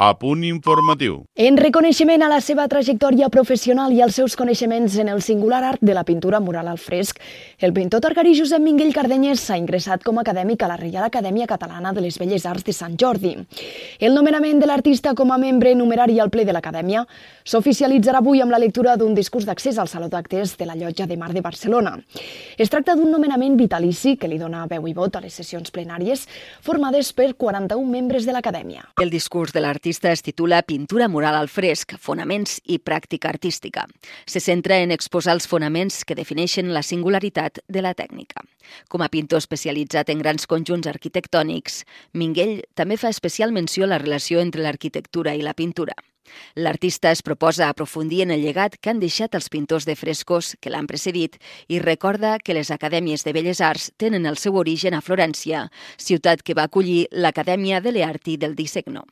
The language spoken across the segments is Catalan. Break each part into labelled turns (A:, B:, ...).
A: A punt informatiu.
B: En reconeixement a la seva trajectòria professional i als seus coneixements en el singular art de la pintura mural al fresc, el pintor targarí Josep Minguell Cardenyes s'ha ingressat com a acadèmic a la Reial Acadèmia Catalana de les Belles Arts de Sant Jordi. El nomenament de l'artista com a membre numerari al ple de l'Acadèmia s'oficialitzarà avui amb la lectura d'un discurs d'accés al Saló d'Actes de la Llotja de Mar de Barcelona. Es tracta d'un nomenament vitalici que li dona veu i vot a les sessions plenàries formades per 41 membres de l'Acadèmia.
C: El discurs de l'artista l'artista es titula Pintura mural al fresc, fonaments i pràctica artística. Se centra en exposar els fonaments que defineixen la singularitat de la tècnica. Com a pintor especialitzat en grans conjunts arquitectònics, Minguell també fa especial menció a la relació entre l'arquitectura i la pintura. L'artista es proposa aprofundir en el llegat que han deixat els pintors de frescos que l'han precedit i recorda que les acadèmies de Belles Arts tenen el seu origen a Florència, ciutat que va acollir l'Acadèmia de l'Arti del Disegno.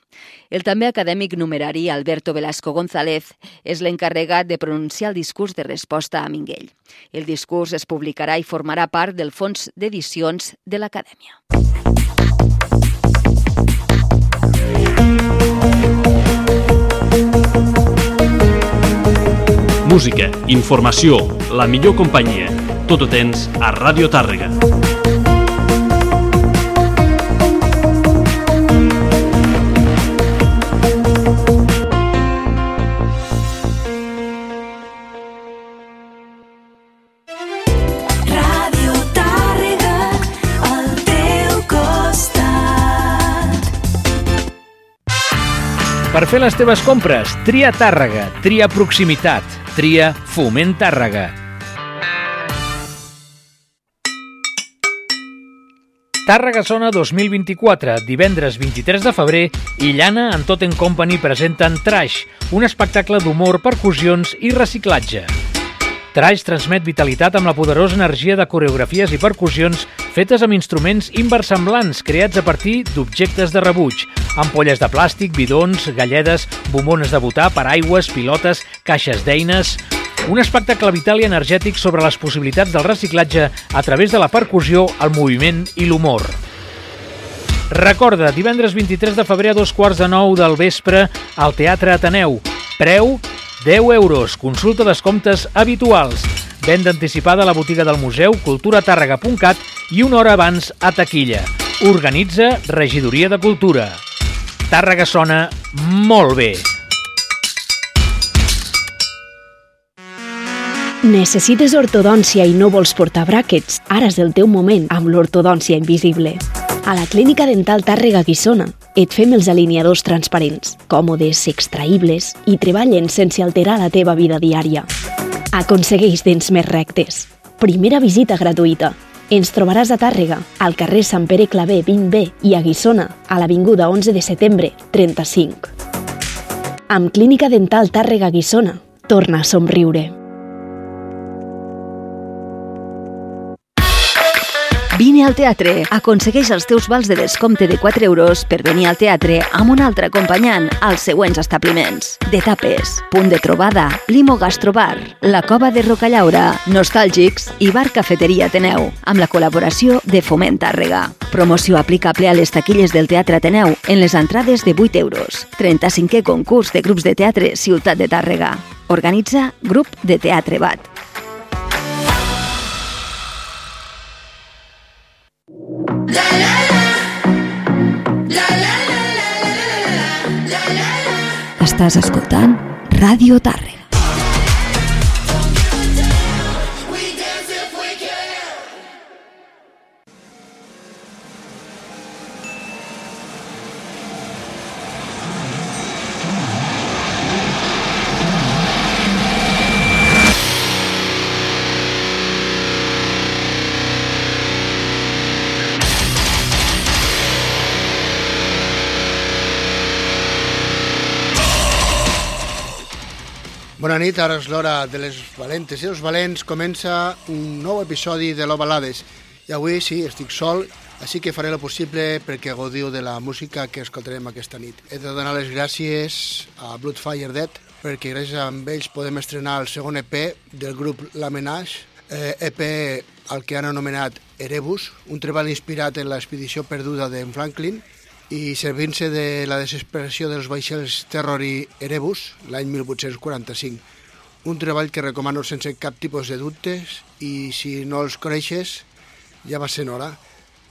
C: El també acadèmic numerari Alberto Velasco González és l'encarregat de pronunciar el discurs de resposta a Minguell. El discurs es publicarà i formarà part del fons d'edicions de l'Acadèmia.
D: Música, informació, la millor companyia. Tot ho tens a Ràdio Tàrrega.
E: Ràdio Tàrrega, al teu costat.
F: Per fer les teves compres, tria Tàrrega, tria proximitat, tria Foment Tàrrega. Tàrrega Sona 2024, divendres 23 de febrer, i Llana en Tot en Company presenten Trash, un espectacle d'humor, percussions i reciclatge. Trash transmet vitalitat amb la poderosa energia de coreografies i percussions fetes amb instruments inversemblants creats a partir d'objectes de rebuig, ampolles de plàstic, bidons, galledes, bombones de butà, paraigües, pilotes, caixes d'eines... Un espectacle vital i energètic sobre les possibilitats del reciclatge a través de la percussió, el moviment i l'humor. Recorda, divendres 23 de febrer a dos quarts de nou del vespre al Teatre Ateneu. Preu 10 euros, consulta descomptes habituals. Venda anticipada a la botiga del museu culturatàrrega.cat i una hora abans a taquilla. Organitza Regidoria de Cultura. Tàrrega sona molt bé.
B: Necessites ortodòncia i no vols portar bràquets? Ara és el teu moment amb l'ortodòncia invisible. A la Clínica Dental Tàrrega Guissona et fem els alineadors transparents, còmodes, extraïbles i treballen sense alterar la teva vida diària. Aconsegueix dents més rectes. Primera visita gratuïta. Ens trobaràs a Tàrrega, al carrer Sant Pere Clavé 20B i a Guissona, a l'Avinguda 11 de setembre 35. Amb Clínica Dental Tàrrega Guissona, torna a somriure.
C: Vine al teatre. Aconsegueix els teus vals de descompte de 4 euros per venir al teatre amb un altre acompanyant als següents establiments. De Tapes, Punt de Trobada, Limo Gastrobar, La Cova de Rocallaura, Nostàlgics i Bar Cafeteria Ateneu, amb la col·laboració de Foment Tàrrega. Promoció aplicable a les taquilles del Teatre Ateneu en les entrades de 8 euros. 35è concurs de grups de teatre Ciutat de Tàrrega. Organitza Grup de Teatre BAT. Estàs escoltant Ràdio Tàrrega.
G: Bona nit, ara és l'hora de les valentes i els valents. Comença un nou episodi de l'Ovalades. I avui sí, estic sol, així que faré el possible perquè gaudiu de la música que escoltarem aquesta nit. He de donar les gràcies a Bloodfire Dead perquè gràcies a ells podem estrenar el segon EP del grup La Menage, eh, EP al que han anomenat Erebus, un treball inspirat en l'expedició perduda d'en Franklin, i servint-se de la desesperació dels vaixells Terror i Erebus l'any 1845. Un treball que recomano sense cap tipus de dubtes i si no els coneixes ja va ser hora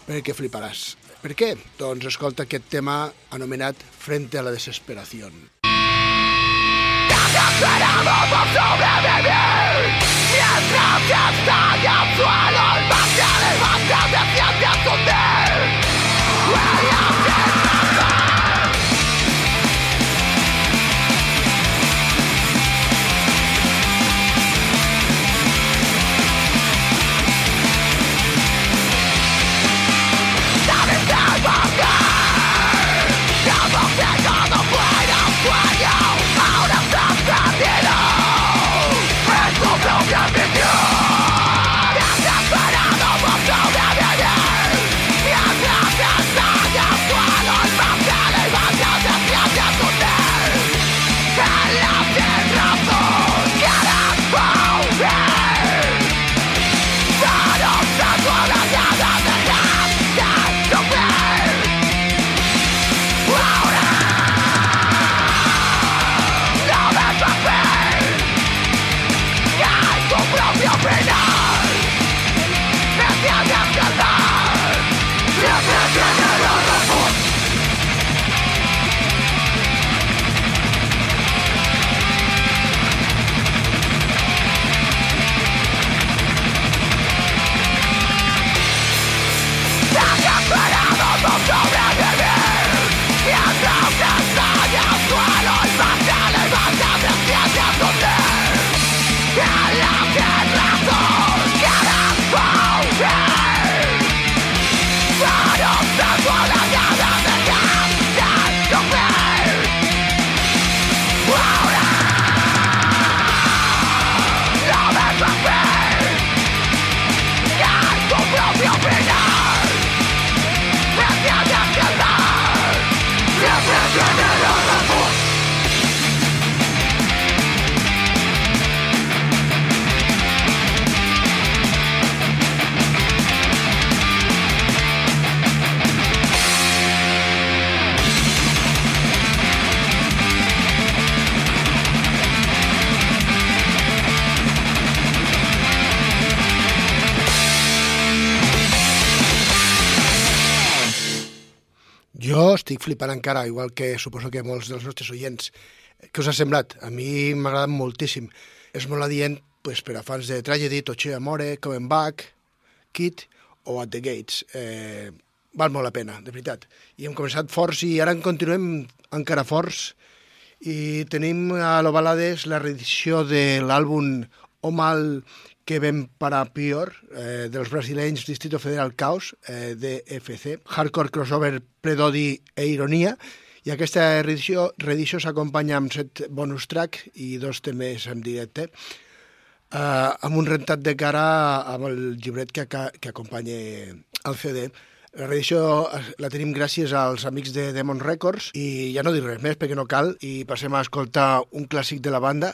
G: perquè fliparàs. Per què? Doncs escolta aquest tema anomenat Frente a la desesperació. Jo estic flipant encara, igual que suposo que molts dels nostres oients. Què us ha semblat? A mi m'ha agradat moltíssim. És molt adient pues, per a fans de Tragedy, Toche Amore, Coming Back, Kid o At the Gates. Eh, val molt la pena, de veritat. I hem començat forts i ara en continuem encara forts i tenim a l'Ovalades la reedició de l'àlbum O Mal que ven para Pior, eh, dels brasilenys Distrito Federal Caos, eh, DFC, Hardcore Crossover Predodi e Ironia, i aquesta reedició, reedició s'acompanya amb set bonus track i dos temes en directe, eh, amb un rentat de cara amb el llibret que, que acompanya el CD. La reedició eh, la tenim gràcies als amics de Demon Records i ja no dic res més perquè no cal i passem a escoltar un clàssic de la banda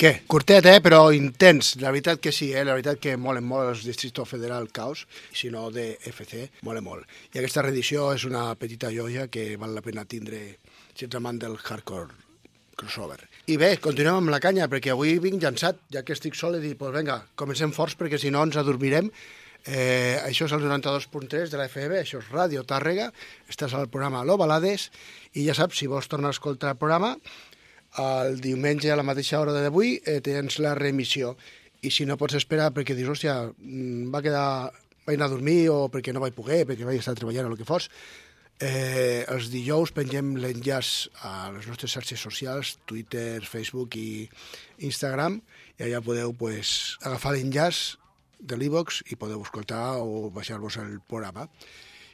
G: Què? Curtet, eh? Però intens. La veritat que sí, eh? La veritat que molen molt els Distrito Federal Caos, si no de FC, mola molt. I aquesta reedició és una petita joia que val la pena tindre si ets amant del hardcore crossover. I bé, continuem amb la canya, perquè avui vinc llançat, ja que estic sol, he dit, pues vinga, comencem forts, perquè si no ens adormirem. Eh, això és el 92.3 de la FM, això és Ràdio Tàrrega, estàs al programa Lo Balades, i ja saps, si vols tornar a escoltar el programa, el diumenge a la mateixa hora d'avui eh, tens la reemissió. I si no pots esperar perquè dius, hòstia, mm, va quedar, vaig anar a dormir o perquè no vaig poder, perquè vaig estar treballant o el que fos, Eh, els dijous pengem l'enllaç a les nostres xarxes socials, Twitter, Facebook i Instagram, i allà podeu pues, agafar l'enllaç de l'e-box i podeu escoltar o baixar-vos el programa.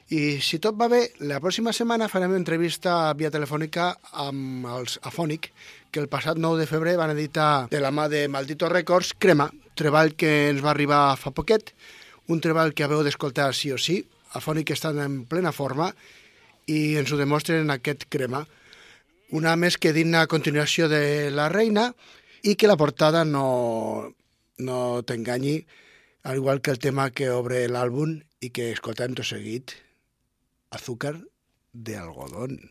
G: I si tot va bé, la pròxima setmana farem una entrevista via telefònica amb els Afònic, que el passat 9 de febrer van editar de la mà de Maldito Records Crema, treball que ens va arribar fa poquet, un treball que haveu d'escoltar sí o sí, Afònic estan en plena forma i ens ho demostren en aquest crema. Una més que digna continuació de La Reina i que la portada no, no t'enganyi, al igual que el tema que obre l'àlbum i que escoltem tot seguit, Azúcar de algodón.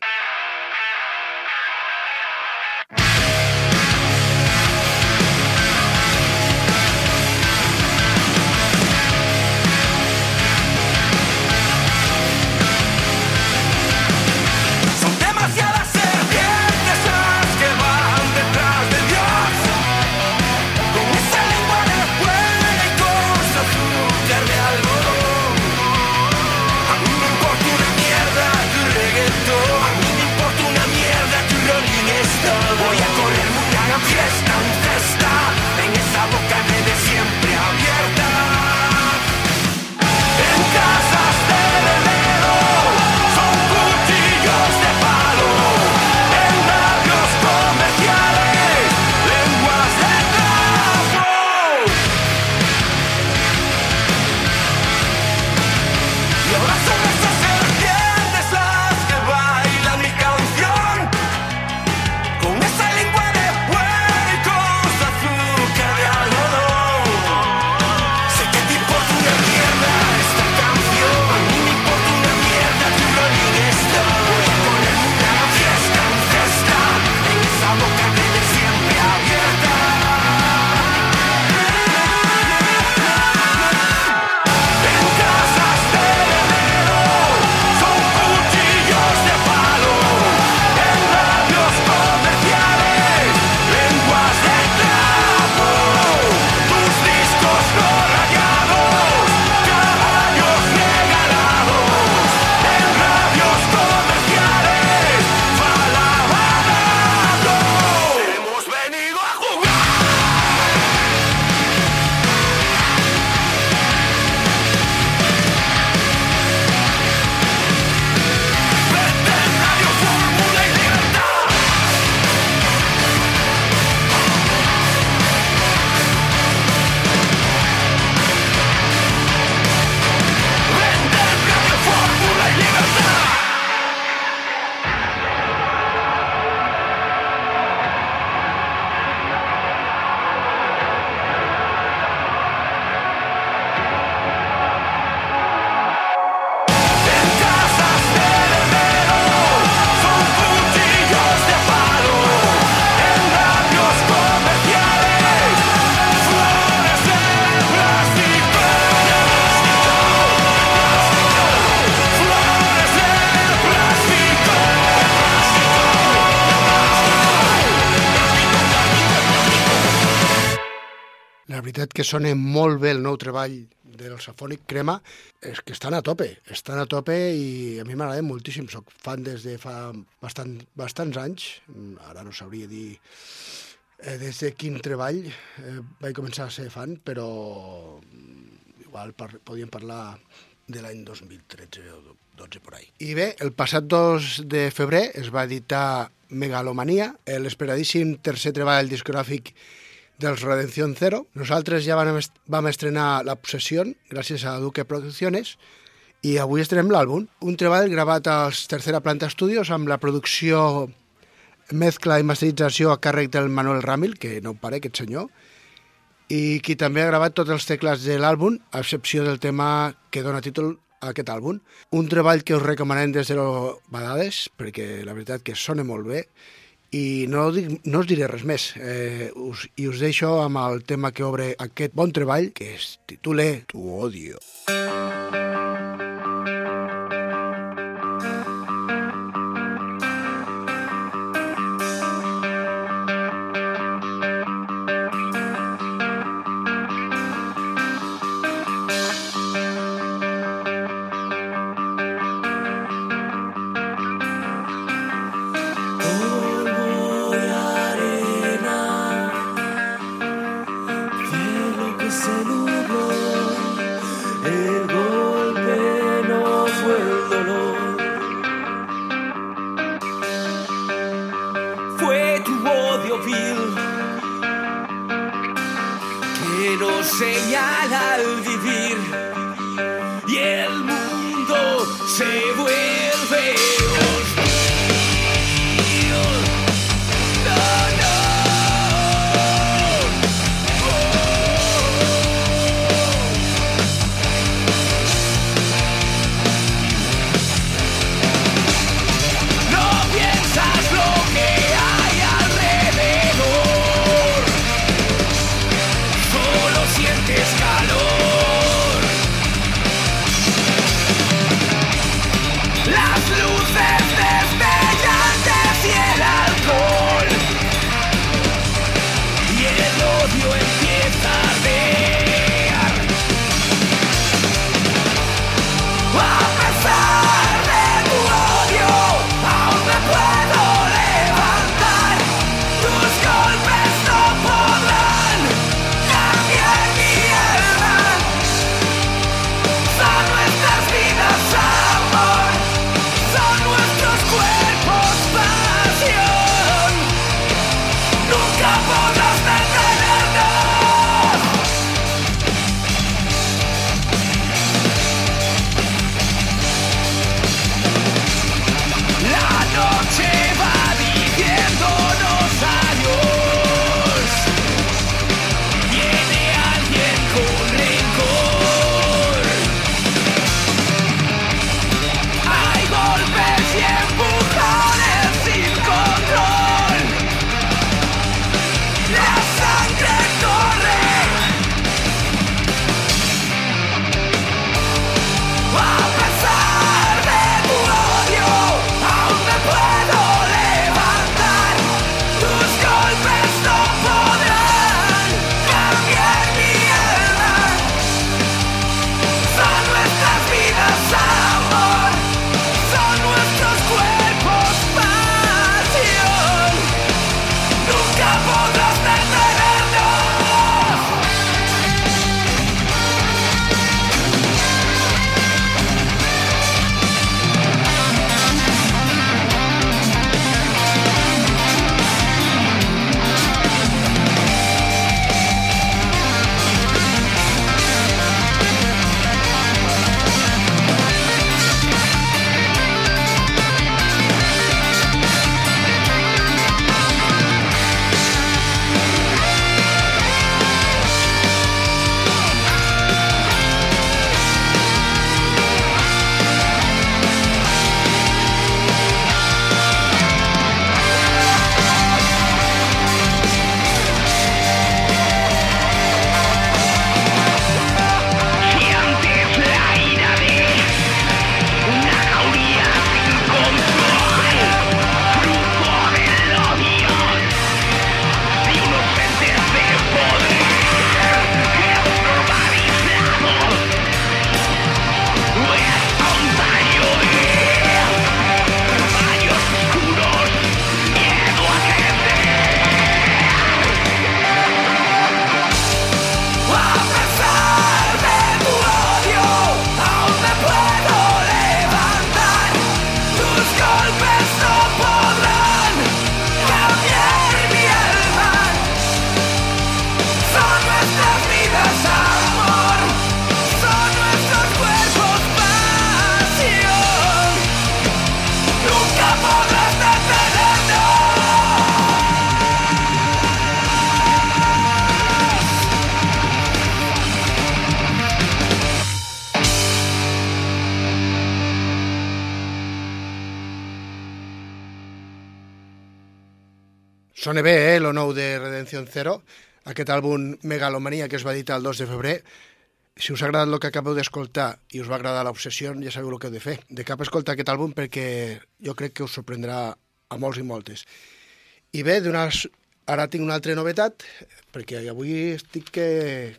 G: Sona molt bé el nou treball del Safònic Crema, és que estan a tope, estan a tope i a mi m'agrada moltíssim, soc fan des de fa bastant, bastants anys, ara no sabria dir eh, des de quin treball eh, vaig començar a ser fan, però igual par podíem parlar de l'any 2013 o 12 por ahí. I bé, el passat 2 de febrer es va editar Megalomania, l'esperadíssim tercer treball discogràfic dels Redención Zero. Nosaltres ja vam, est vam estrenar La Possessió gràcies a Duque Producciones i avui estrenem l'àlbum, un treball gravat als Tercera Planta Studios amb la producció mezcla i masterització a càrrec del Manuel Ramil, que no pare, aquest senyor, i qui també ha gravat tots els teclats de l'àlbum, a excepció del tema que dona títol a aquest àlbum. Un treball que us recomanem des de lo Badades, perquè la veritat que sona molt bé, I no, dic, no us diré res més. Eh, us, I us deixo amb el tema que obre aquest bon treball, que es titula Tu odio.
H: polvo
G: sona bé, eh, lo nou de Redemption Zero, aquest àlbum Megalomania que es va editar el 2 de febrer. Si us ha agradat el que acabeu d'escoltar i us va agradar l'obsessió, ja sabeu el que heu de fer. De cap escoltar aquest àlbum perquè jo crec que us sorprendrà a molts i moltes. I bé, ara tinc una altra novetat, perquè avui estic que,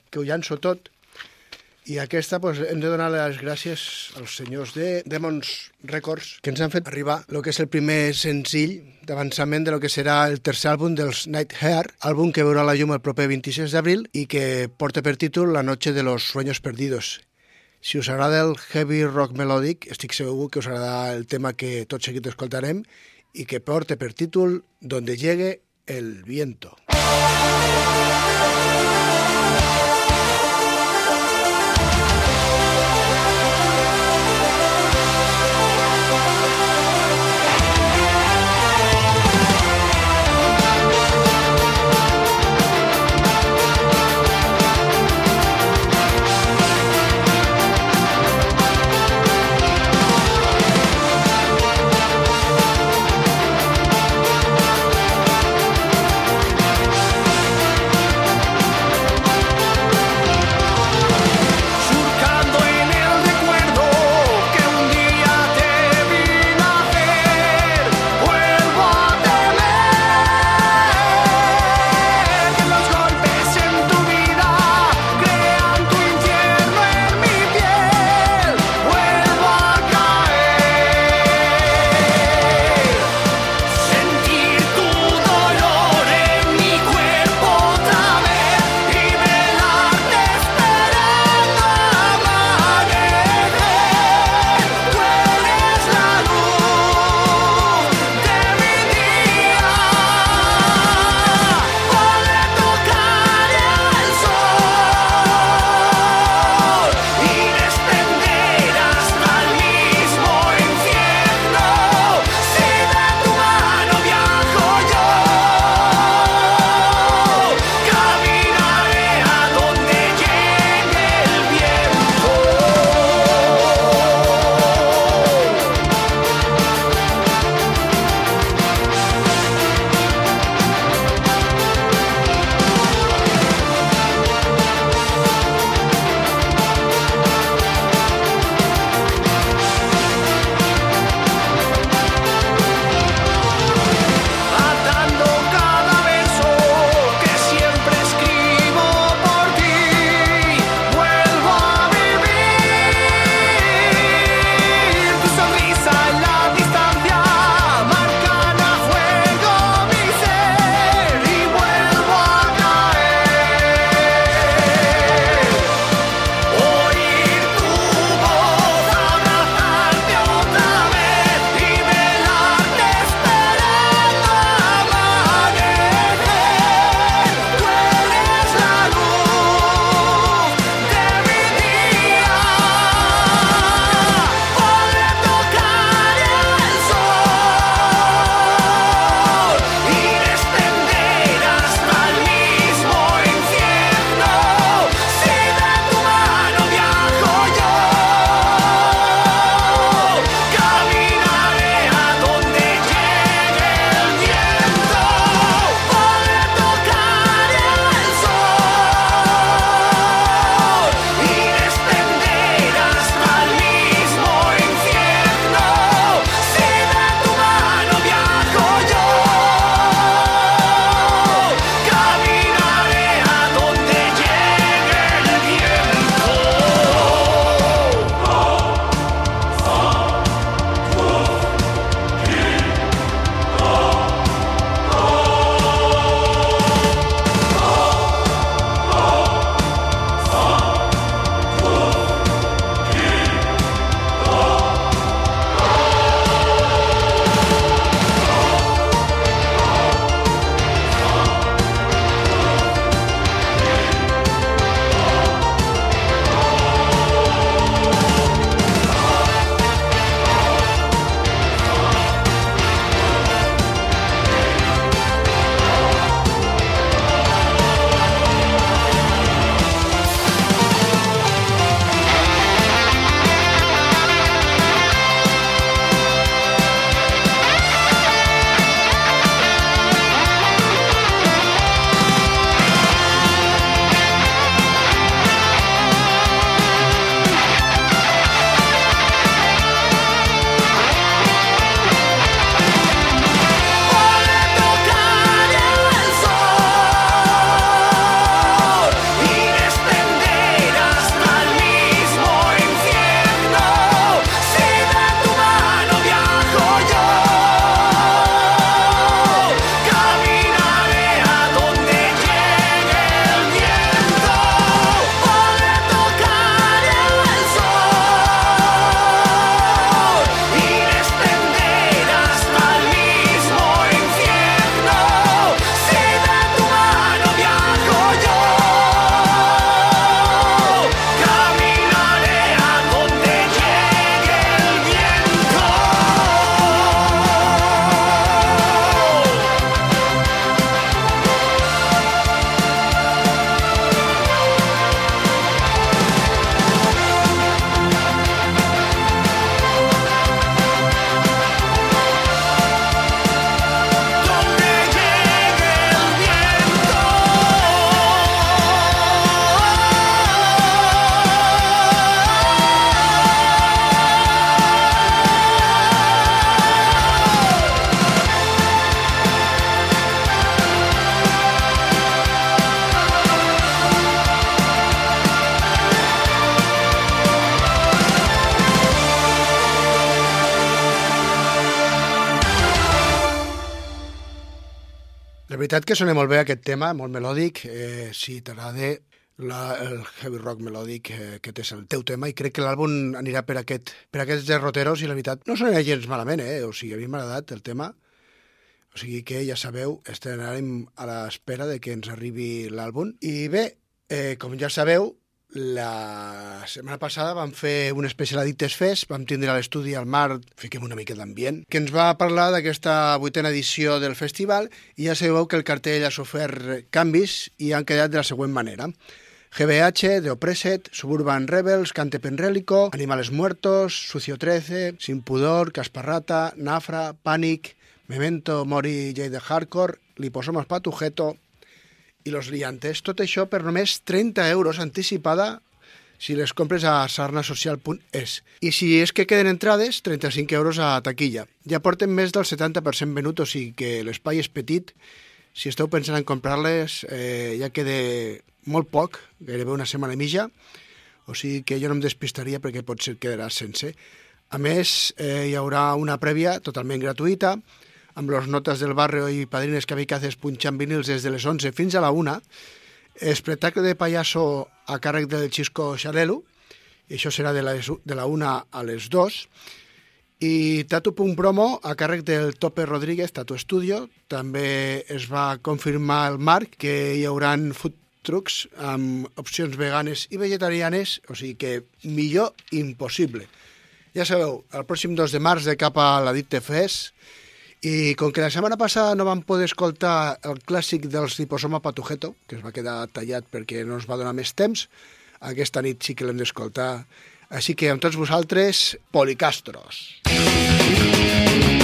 G: que ho llanço tot, i aquesta pues, hem de donar les gràcies als senyors de Demons Records que ens han fet arribar el que és el primer senzill d'avançament de lo que serà el tercer àlbum dels Night Hair, àlbum que veurà la llum el proper 26 d'abril i que porta per títol La noche de los sueños perdidos. Si us agrada el heavy rock melòdic, estic segur que us agrada el tema que tot seguit escoltarem i que porta per títol Donde llegue el viento.
A: Donde
G: veritat que sona molt bé aquest tema, molt melòdic. Eh, si t'agrada la, el heavy rock melòdic, eh, aquest és el teu tema, i crec que l'àlbum anirà per, aquest, per aquests derroteros, i la veritat no sona gens malament, eh? O sigui, a mi m'ha agradat el tema. O sigui que ja sabeu, estarem a l'espera de que ens arribi l'àlbum. I bé, eh, com ja sabeu, la setmana passada vam fer un especial Addictes Fest, vam tindre a l'estudi al mar, fiquem una mica d'ambient, que ens va parlar d'aquesta vuitena edició del festival i ja sabeu que el cartell ha sofert canvis i han quedat de la següent manera. GBH, The Oppressed, Suburban Rebels, Cante Penrélico, Animales Muertos, Sucio 13, Sin Pudor, Casparrata, Nafra, Panic, Memento Mori J de Hardcore, Liposomas Patujeto i Los Liantes. Tot això per només 30 euros anticipada si les compres a sarnasocial.es. I si és que queden entrades, 35 euros a taquilla. Ja porten més del 70% venut, o sigui que l'espai és petit. Si esteu pensant en comprar-les, eh, ja queda molt poc, gairebé una setmana i mitja, o sigui que jo no em despistaria perquè pot ser que quedarà sense. A més, eh, hi haurà una prèvia totalment gratuïta, amb los notas del barrio i padrines kamikazes punxant vinils des de les 11 fins a la 1, espectacle de payaso a càrrec del Xisco Xalelo, i això serà de, les, de la 1 a les 2, i Tatu.promo a càrrec del Tope Rodríguez, Tatu Studio. També es va confirmar el marc que hi hauran food trucks amb opcions veganes i vegetarianes, o sigui que millor impossible. Ja sabeu, el pròxim 2 de març de cap a la Dicte Fest, i com que la setmana passada no vam poder escoltar el clàssic dels Liposoma Patujeto, que es va quedar tallat perquè no ens va donar més temps, aquesta nit sí que l'hem d'escoltar. Així que amb tots vosaltres, Policastros.
E: A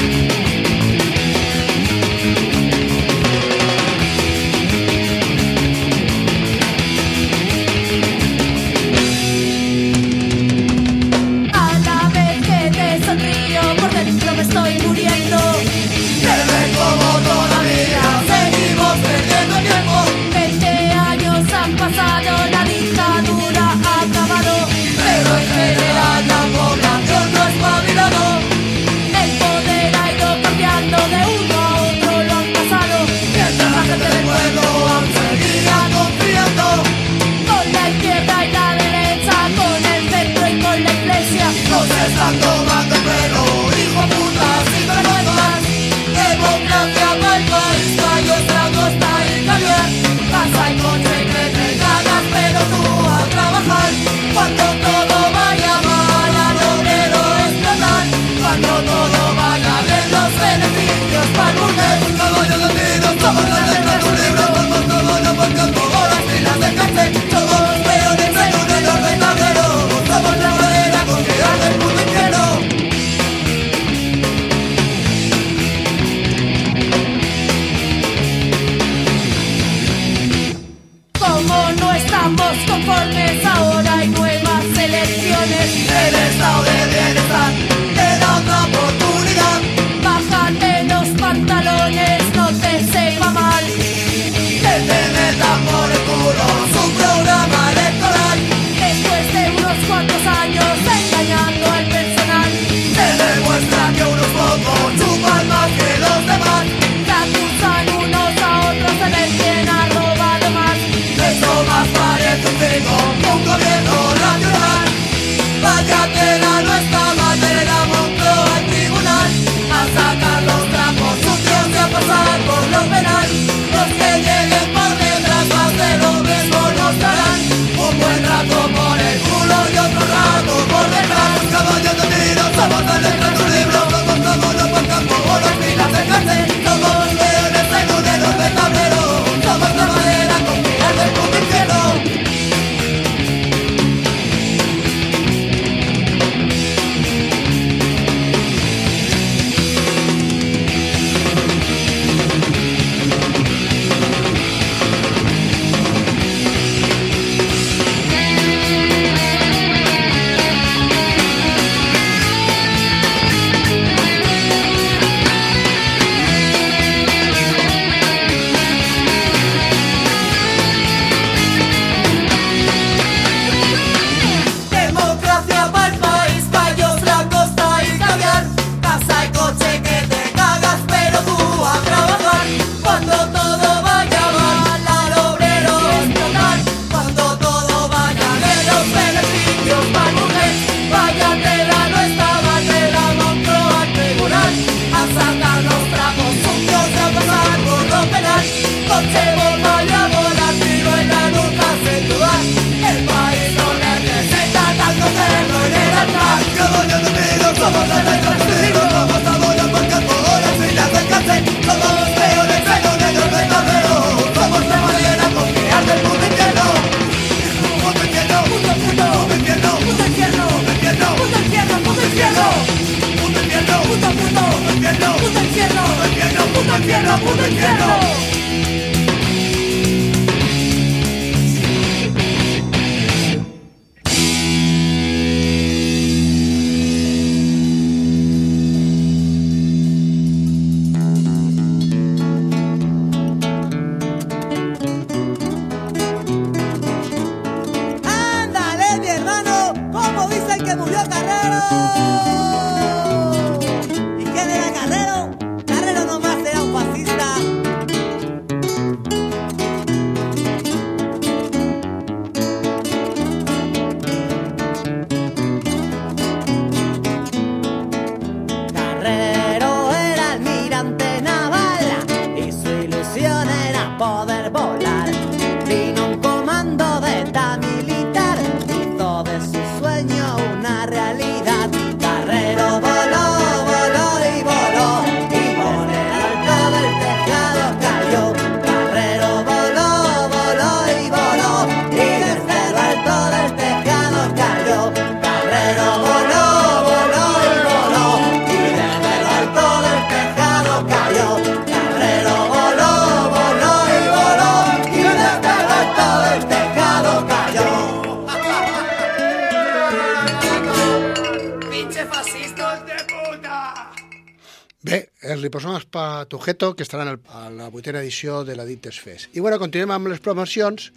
G: Patujeto, que estaran al- a la vuitena edició de la Dintes Fest. I bueno, continuem amb les promocions.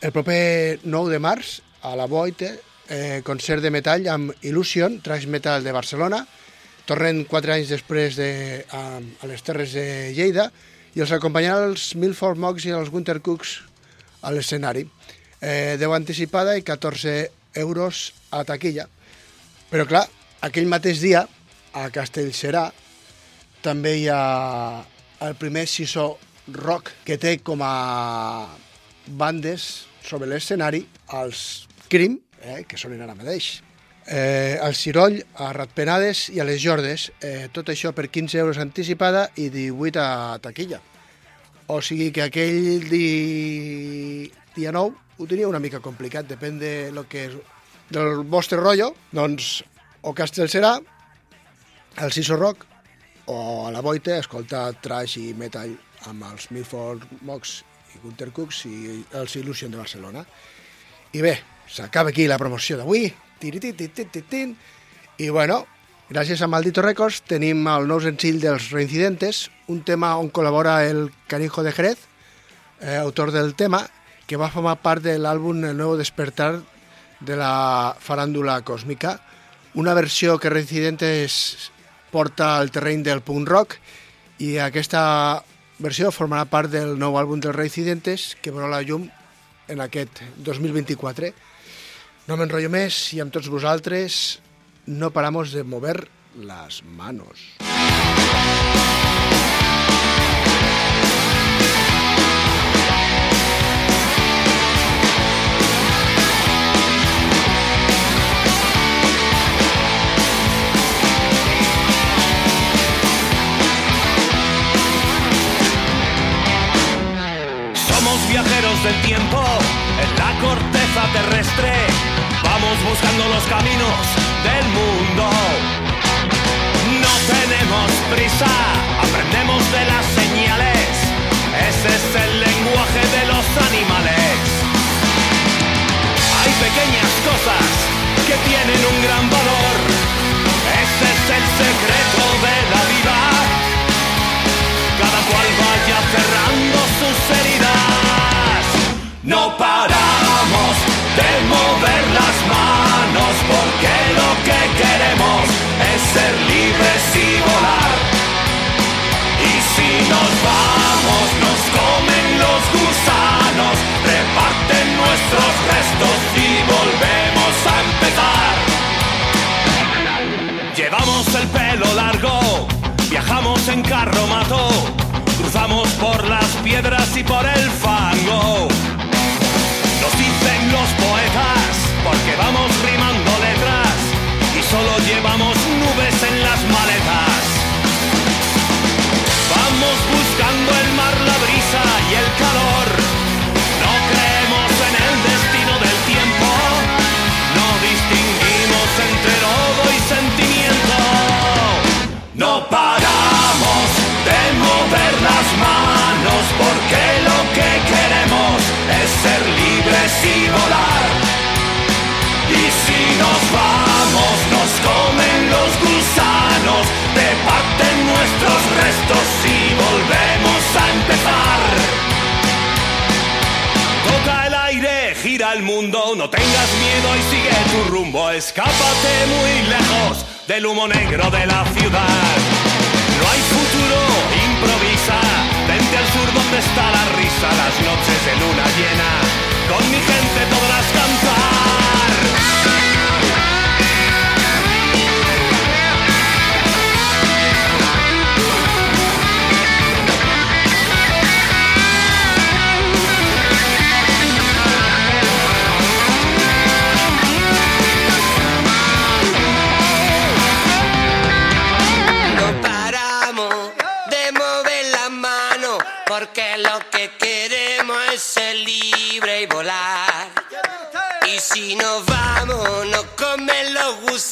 G: El proper 9 de març, a la Boite, eh, concert de metall amb Illusion, trash metal de Barcelona. Tornen quatre anys després de, a, a les Terres de Lleida i els acompanyaran els Milford Mogs i els Winter Cooks a l'escenari. Eh, 10 anticipada i 14 euros a taquilla. Però clar, aquell mateix dia, a Castellserà, també hi ha el primer Sisó Rock, que té com a bandes sobre l'escenari els Crim, eh, que sonen ara mateix, eh, el Ciroll, a Ratpenades i a les Jordes, eh, tot això per 15 euros anticipada i 18 a taquilla. O sigui que aquell di... dia 9 ho tenia una mica complicat, depèn de lo que és, del vostre rotllo, doncs o Castellserà, el Siso Rock, o a la Boite escoltar trash i metal amb els Milford Mox i Gunter Cooks i els Illusion de Barcelona. I bé, s'acaba aquí la promoció d'avui. I bueno, gràcies a Maldito Records tenim el nou senzill dels Reincidentes, un tema on col·labora el Canijo de Jerez, eh, autor del tema, que va formar part de l'àlbum El Nuevo Despertar de la farándula cósmica, una versió que Reincidentes porta al terreny del punk rock i aquesta versió formarà part del nou àlbum dels Reincidentes que veurà la llum en aquest 2024. No m'enrotllo més i amb tots vosaltres no paramos de mover las manos.
A: Viajeros del tiempo en la corteza terrestre. Vamos buscando los caminos del mundo. No tenemos prisa, aprendemos de las señales. Ese es el lenguaje de los animales. Hay pequeñas cosas que tienen un gran valor. Ese es el secreto de la vida cada cual vaya cerrando sus heridas. No paramos de mover las manos porque lo que queremos es ser libres y volar. Y si nos vamos, nos comen los gusanos, reparten nuestros restos y volvemos a empezar. Llevamos el pelo largo, viajamos en carromato, cruzamos por las piedras y por el fango dicen los poetas, porque vamos rimando letras y solo llevamos nubes en las maletas. Vamos buscando el mar, la brisa y el calor. No creemos en el destino del tiempo, no distinguimos entre lodo y sentimiento. No paramos de mover las manos porque lo que queremos es ser libres y volar. Y si nos vamos, nos comen los gusanos, departen nuestros restos y volvemos a empezar. Toca el aire, gira el mundo, no tengas miedo y sigue tu rumbo, escápate muy lejos del humo negro de la ciudad. No hay futuro, vente al sur donde está la risa, las noches de luna llena, con mi gente podrás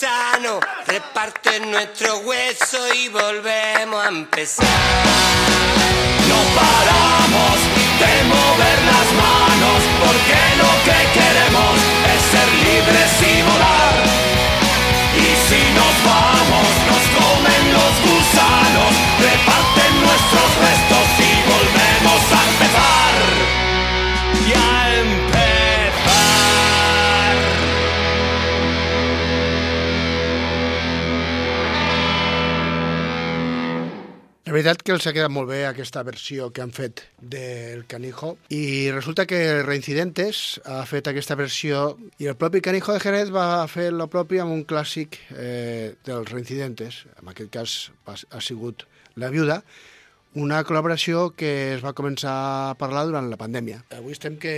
I: los gusanos, reparten nuestro hueso y volvemos a empezar.
A: No paramos de mover las manos porque lo que queremos es ser libres y volar. Y si nos vamos, nos comen los gusanos, reparten nuestros restos
G: veritat que els ha quedat molt bé aquesta versió que han fet del Canijo i resulta que Reincidentes ha fet aquesta versió i el propi Canijo de Jerez va fer el propi amb un clàssic eh, dels Reincidentes, en aquest cas ha sigut La Viuda, una col·laboració que es va començar a parlar durant la pandèmia. Avui estem que,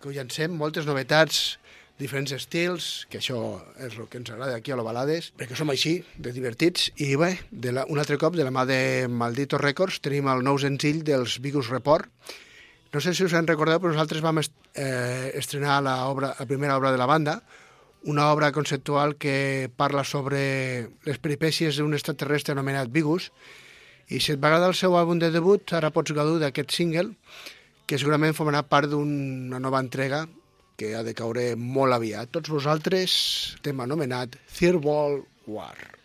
G: que ho llancem, moltes novetats, diferents estils, que això és el que ens agrada aquí a l'Ovalades, perquè som així, de divertits. I bé, de la, un altre cop, de la mà de Maldito Records, tenim el nou senzill dels Vigus Report. No sé si us en recordeu, però nosaltres vam est eh, estrenar la, obra, la primera obra de la banda, una obra conceptual que parla sobre les peripècies d'un extraterrestre anomenat Vigus, i si et va agradar el seu àlbum de debut, ara pots gaudir d'aquest single, que segurament formarà part d'una nova entrega que ha de caure molt aviat. Tots vosaltres, tema anomenat Third World War.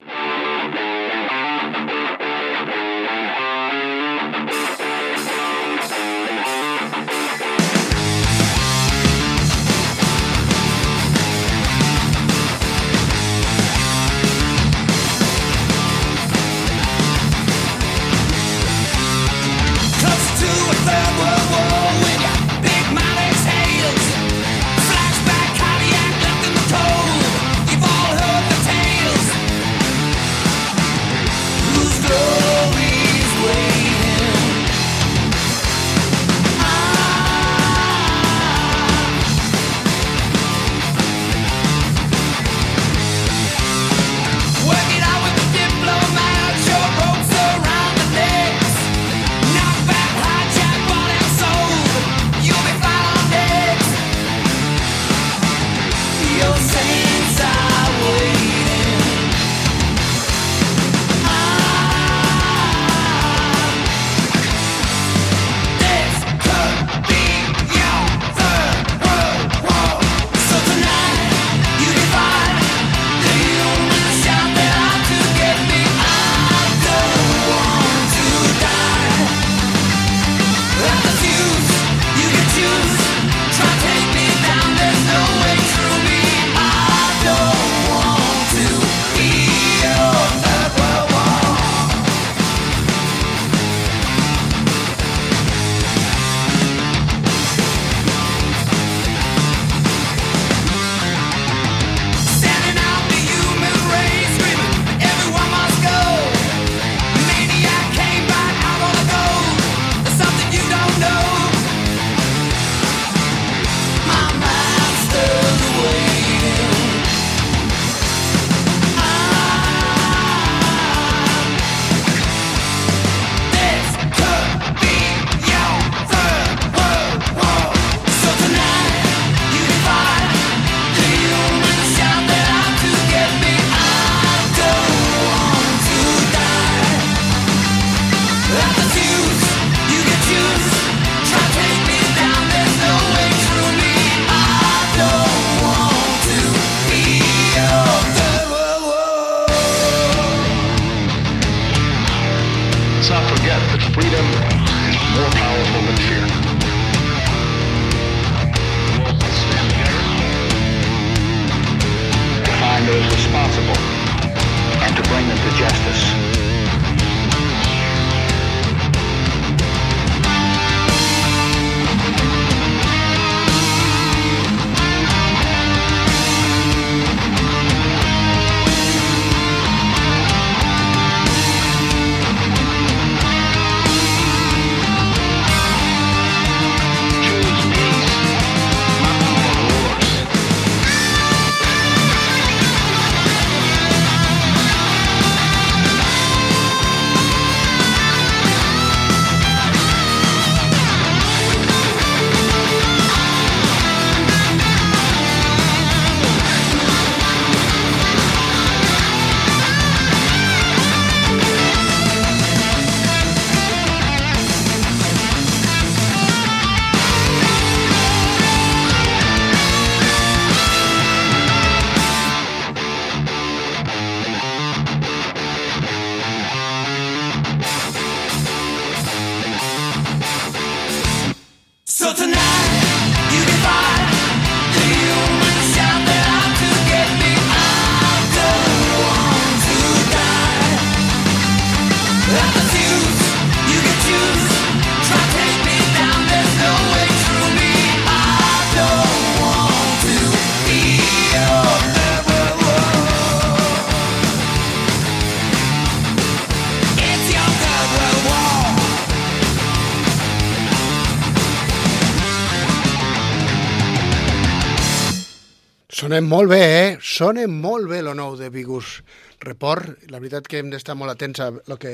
G: Sonem molt bé, eh? Sonem molt bé lo nou de Bigus Report. La veritat que hem d'estar molt atents a el que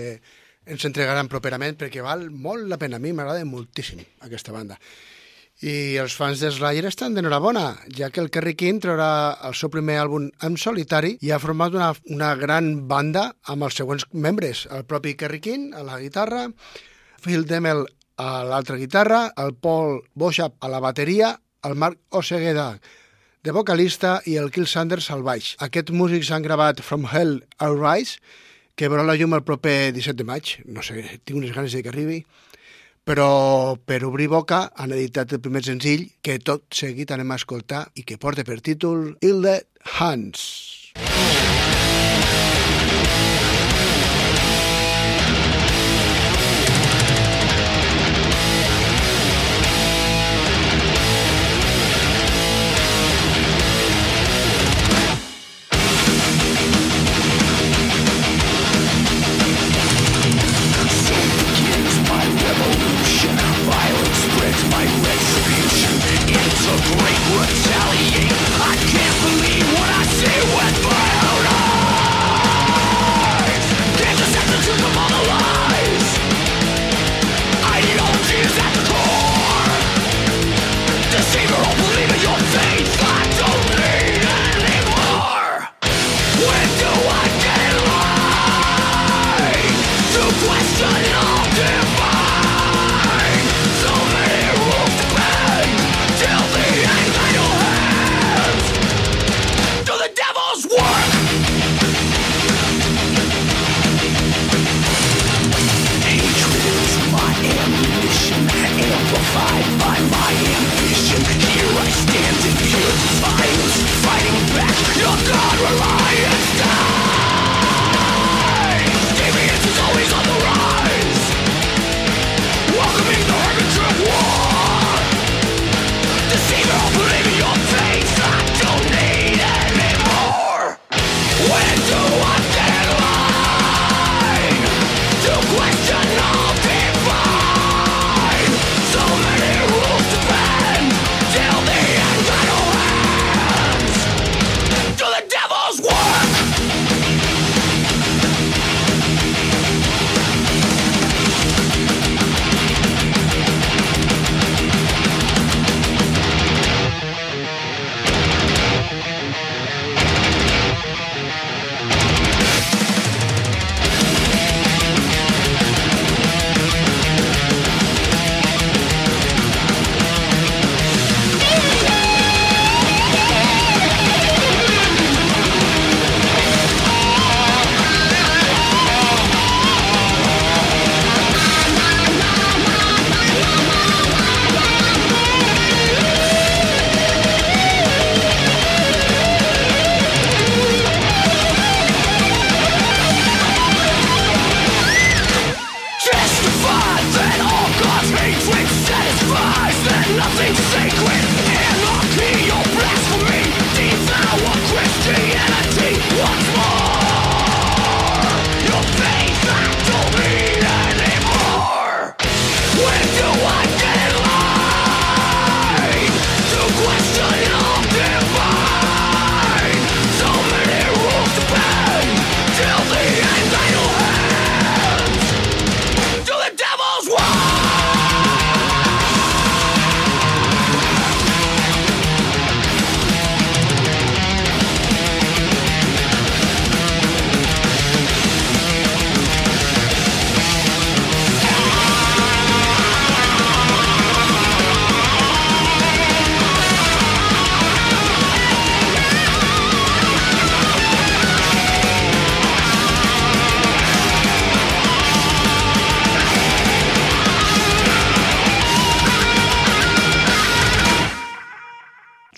G: ens entregaran properament perquè val molt la pena. A mi m'agrada moltíssim aquesta banda. I els fans de Slayer estan d'enhorabona, ja que el Kerry King traurà el seu primer àlbum en solitari i ha format una, una gran banda amb els següents membres. El propi Kerry King a la guitarra, Phil Demel a l'altra guitarra, el Paul Boshap a la bateria, el Marc Osegueda de vocalista i el Kill Sanders al baix. Aquests músics han gravat From Hell I'll Rise, que veurà la llum el proper 17 de maig. No sé, tinc unes ganes de que arribi. Però per obrir boca han editat el primer senzill que tot seguit anem a escoltar i que porta per títol Hilde Hans.
H: It's When do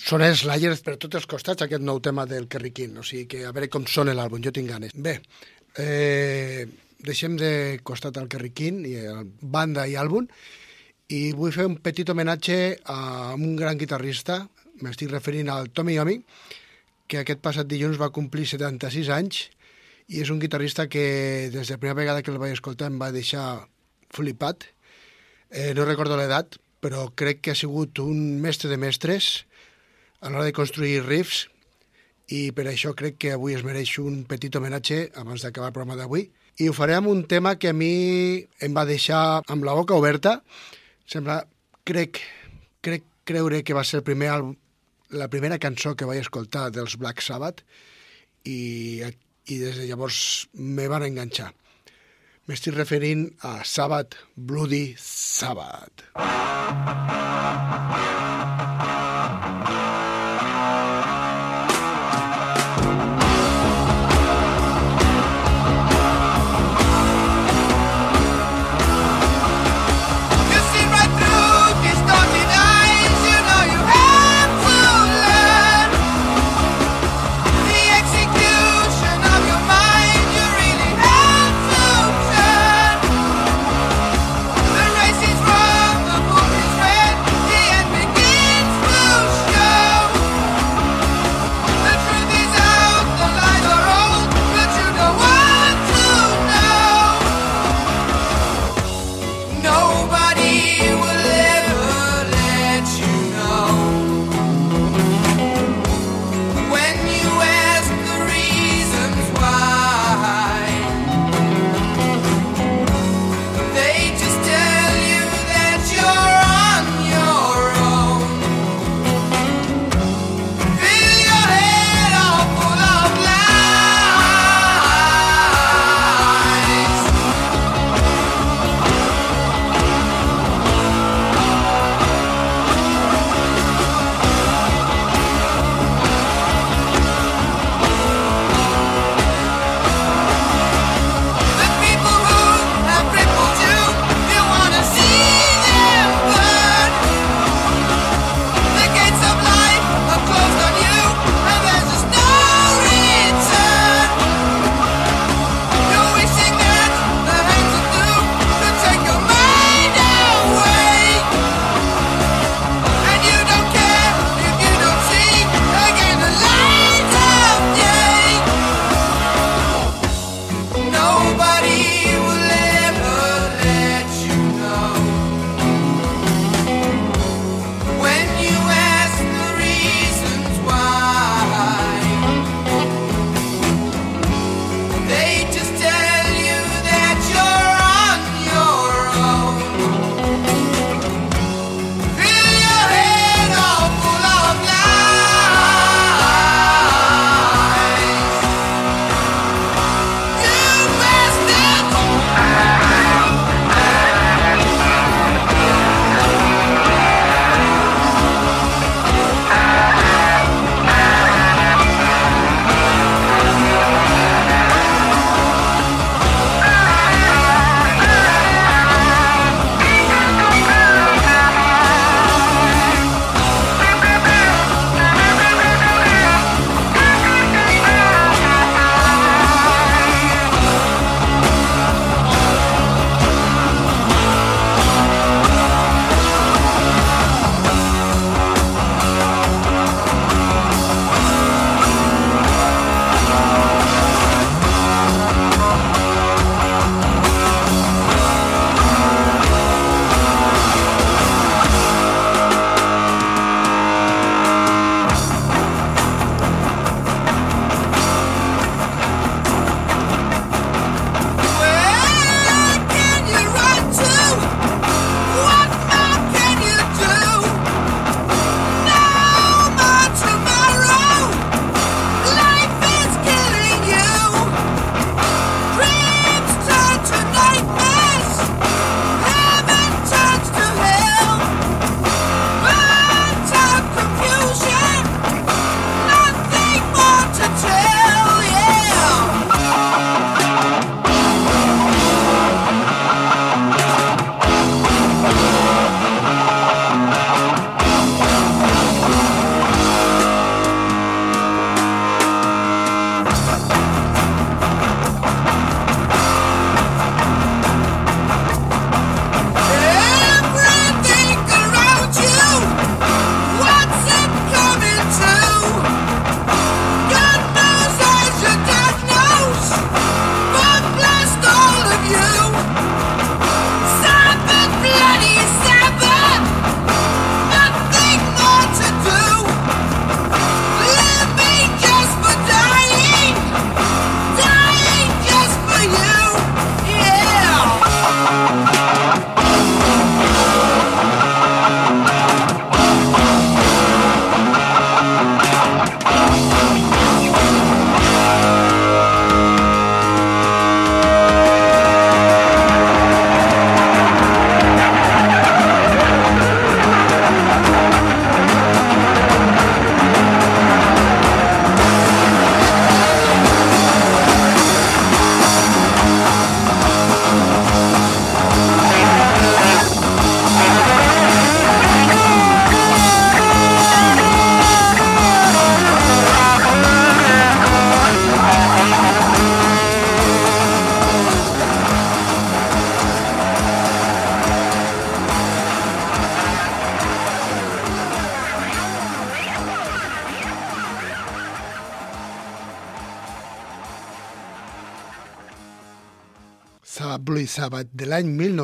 G: Sona Slayers per tots els costats, aquest nou tema del Kerry King, o sigui que a veure com sona l'àlbum, jo tinc ganes. Bé, eh, deixem de costat el Kerry King, i el banda i àlbum, i vull fer un petit homenatge a un gran guitarrista, m'estic referint al Tommy Yomi, que aquest passat dilluns va complir 76 anys, i és un guitarrista que des de la primera vegada que el vaig escoltar em va deixar flipat. Eh, no recordo l'edat, però crec que ha sigut un mestre de mestres a l'hora de construir riffs i per això crec que avui es mereix un petit homenatge abans d'acabar el programa d'avui. I ho faré amb un tema que a mi em va deixar amb la boca oberta. Sembla, crec, crec creure que va ser el primer àlbum, la primera cançó que vaig escoltar dels Black Sabbath i, i des de llavors me van enganxar. M'estic referint a Sabbath, Bloody Sabbath.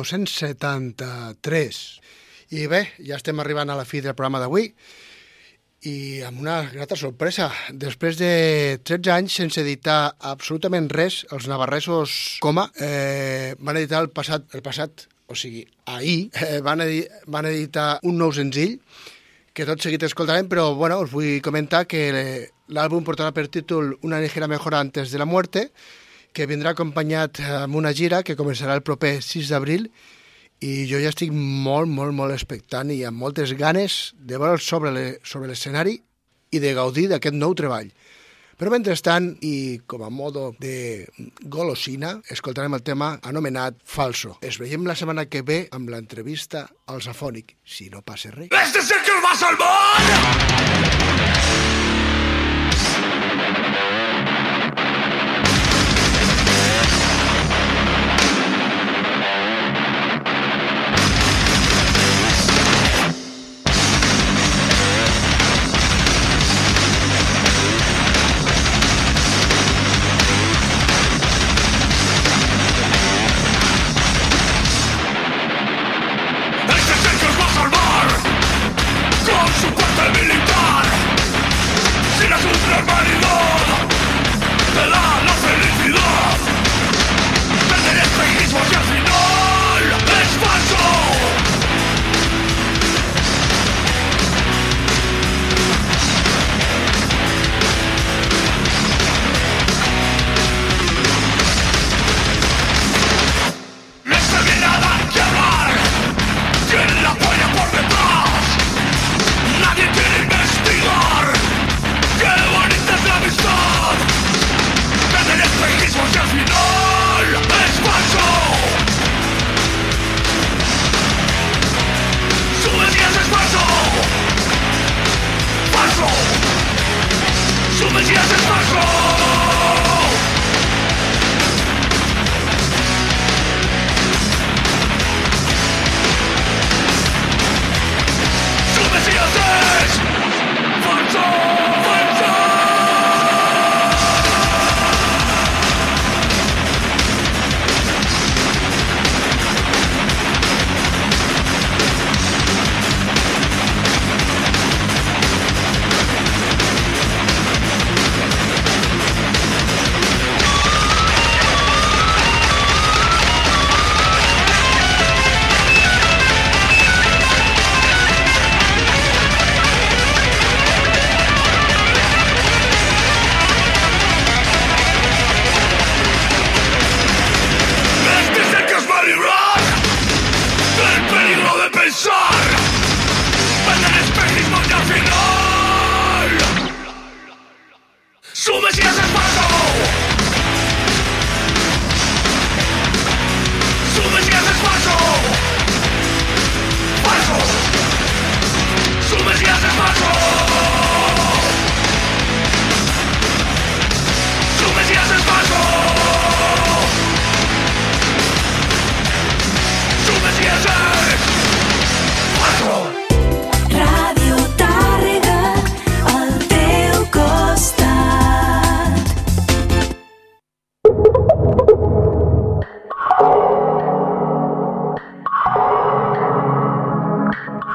G: 1973. I bé, ja estem arribant a la fi del programa d'avui i amb una grata sorpresa. Després de 13 anys sense editar absolutament res, els navarresos Coma eh, van editar el passat, el passat o sigui, ahir, eh, van, edi van editar un nou senzill que tot seguit escoltarem, però bueno, us vull comentar que l'àlbum portarà per títol Una ligera mejora antes de la muerte, que vindrà acompanyat amb una gira que començarà el proper 6 d'abril i jo ja estic molt, molt, molt expectant i amb moltes ganes de veure sobre l'escenari i de gaudir d'aquest nou treball. Però mentrestant, i com a modo de golosina, escoltarem el tema anomenat Falso. Es veiem la setmana que ve amb l'entrevista al Safònic, si no passa res.
J: ¡Este es el que os va salvar!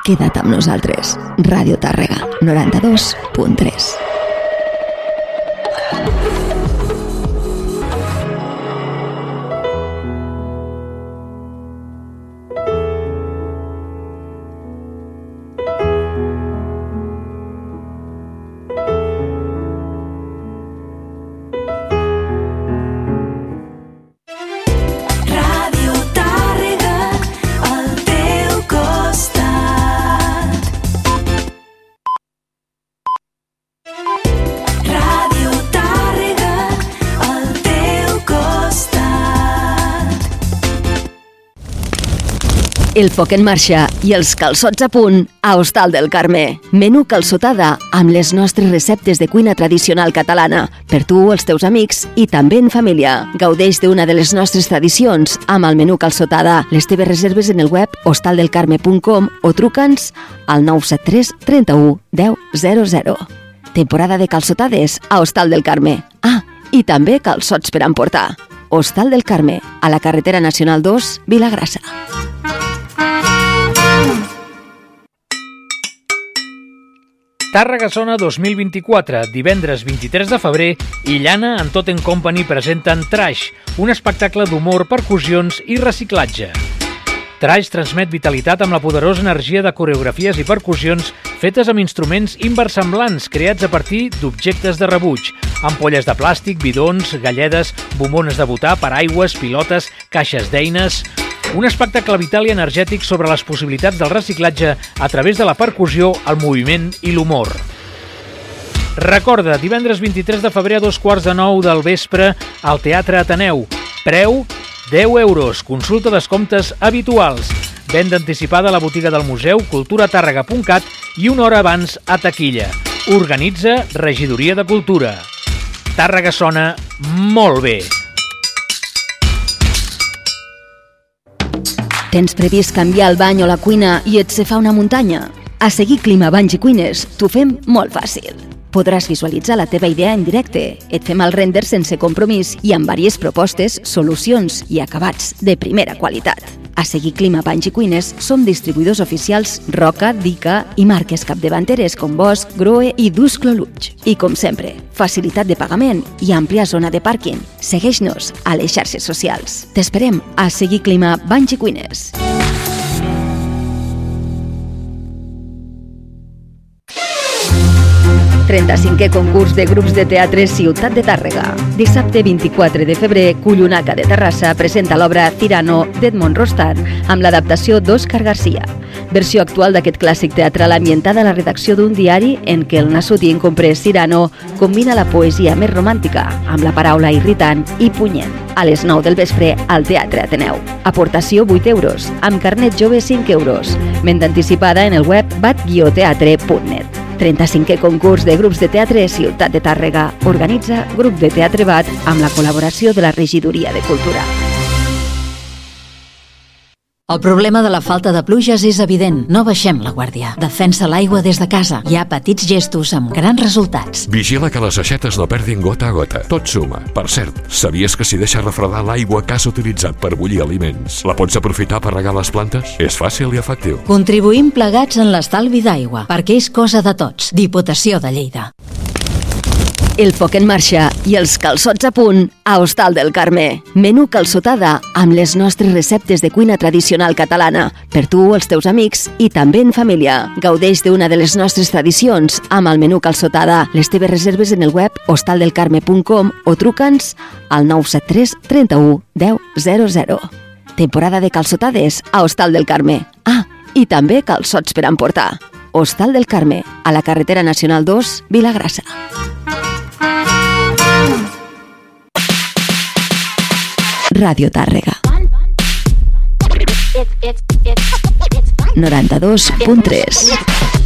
C: Queda't amb nosaltres. Ràdio Tàrrega, 92.3. El foc en marxa i els calçots a punt a Hostal del Carme. Menú calçotada amb les nostres receptes de cuina tradicional catalana per tu, els teus amics i també en família. Gaudeix d'una de les nostres tradicions amb el menú calçotada. Les teves reserves en el web hostaldelcarme.com o truca'ns al 973 31 10 00. Temporada de calçotades a Hostal del Carme. Ah, i també calçots per emportar. Hostal del Carme, a la carretera nacional 2, Vilagrassa.
F: Tàrrega Sona 2024, divendres 23 de febrer, i Llana en Tot en Company presenten Trash, un espectacle d'humor, percussions i reciclatge. Trash transmet vitalitat amb la poderosa energia de coreografies i percussions fetes amb instruments inversemblants creats a partir d'objectes de rebuig, ampolles de plàstic, bidons, galledes, bombones de botar, paraigües, pilotes, caixes d'eines... Un espectacle vital i energètic sobre les possibilitats del reciclatge a través de la percussió, el moviment i l'humor. Recorda, divendres 23 de febrer a dos quarts de nou del vespre al Teatre Ateneu. Preu 10 euros, consulta descomptes habituals. Venda anticipada a la botiga del museu, culturatàrrega.cat i una hora abans a taquilla. Organitza Regidoria de Cultura. Tàrrega sona molt bé.
C: Tens previst canviar el bany o la cuina i et se fa una muntanya? A seguir Clima Banys i Cuines t'ho fem molt fàcil. Podràs visualitzar la teva idea en directe. Et fem el render sense compromís i amb diverses propostes, solucions i acabats de primera qualitat. A seguir Clima Banys i Cuines som distribuïdors oficials Roca, Dica i marques capdavanteres com Bosch, Groe i Dusclo Luig. I com sempre, facilitat de pagament i àmplia zona de pàrquing. Segueix-nos a les xarxes socials. T'esperem a seguir Clima Banys i Cuines. – 35è concurs de grups de teatre Ciutat de Tàrrega. Dissabte 24 de febrer, Cullunaca de Terrassa presenta l'obra Tirano d'Edmond Rostat amb l'adaptació d'Òscar Garcia. Versió actual d'aquest clàssic teatral ambientada a la redacció d'un diari en què el nassut i incomprès Cirano combina la poesia més romàntica amb la paraula irritant i punyent. A les 9 del vespre al Teatre Ateneu. Aportació 8 euros, amb carnet jove 5 euros. Venda anticipada en el web bat-teatre.net. 35è concurs de grups de teatre Ciutat de Tàrrega. Organitza Grup de Teatre BAT amb la col·laboració de la Regidoria de Cultura.
K: El problema de la falta de pluges és evident. No baixem la guàrdia. Defensa l'aigua des de casa. Hi ha petits gestos amb grans resultats.
L: Vigila que les aixetes no perdin gota a gota. Tot suma. Per cert, sabies que si deixes refredar l'aigua que has utilitzat per bullir aliments, la pots aprofitar per regar les plantes? És fàcil i efectiu.
K: Contribuïm plegats en l'estalvi d'aigua, perquè és cosa de tots. Diputació de Lleida.
C: El foc en marxa i els calçots a punt a Hostal del Carme. Menú calçotada amb les nostres receptes de cuina tradicional catalana per tu, els teus amics i també en família. Gaudeix d'una de les nostres tradicions amb el menú calçotada. Les teves reserves en el web hostaldelcarme.com o truca'ns al 973 31 10 00. Temporada de calçotades a Hostal del Carme. Ah, i també calçots per emportar. Hostal del Carme, a la carretera nacional 2, Vilagrassa. Ràdio Tàrrega. 92.3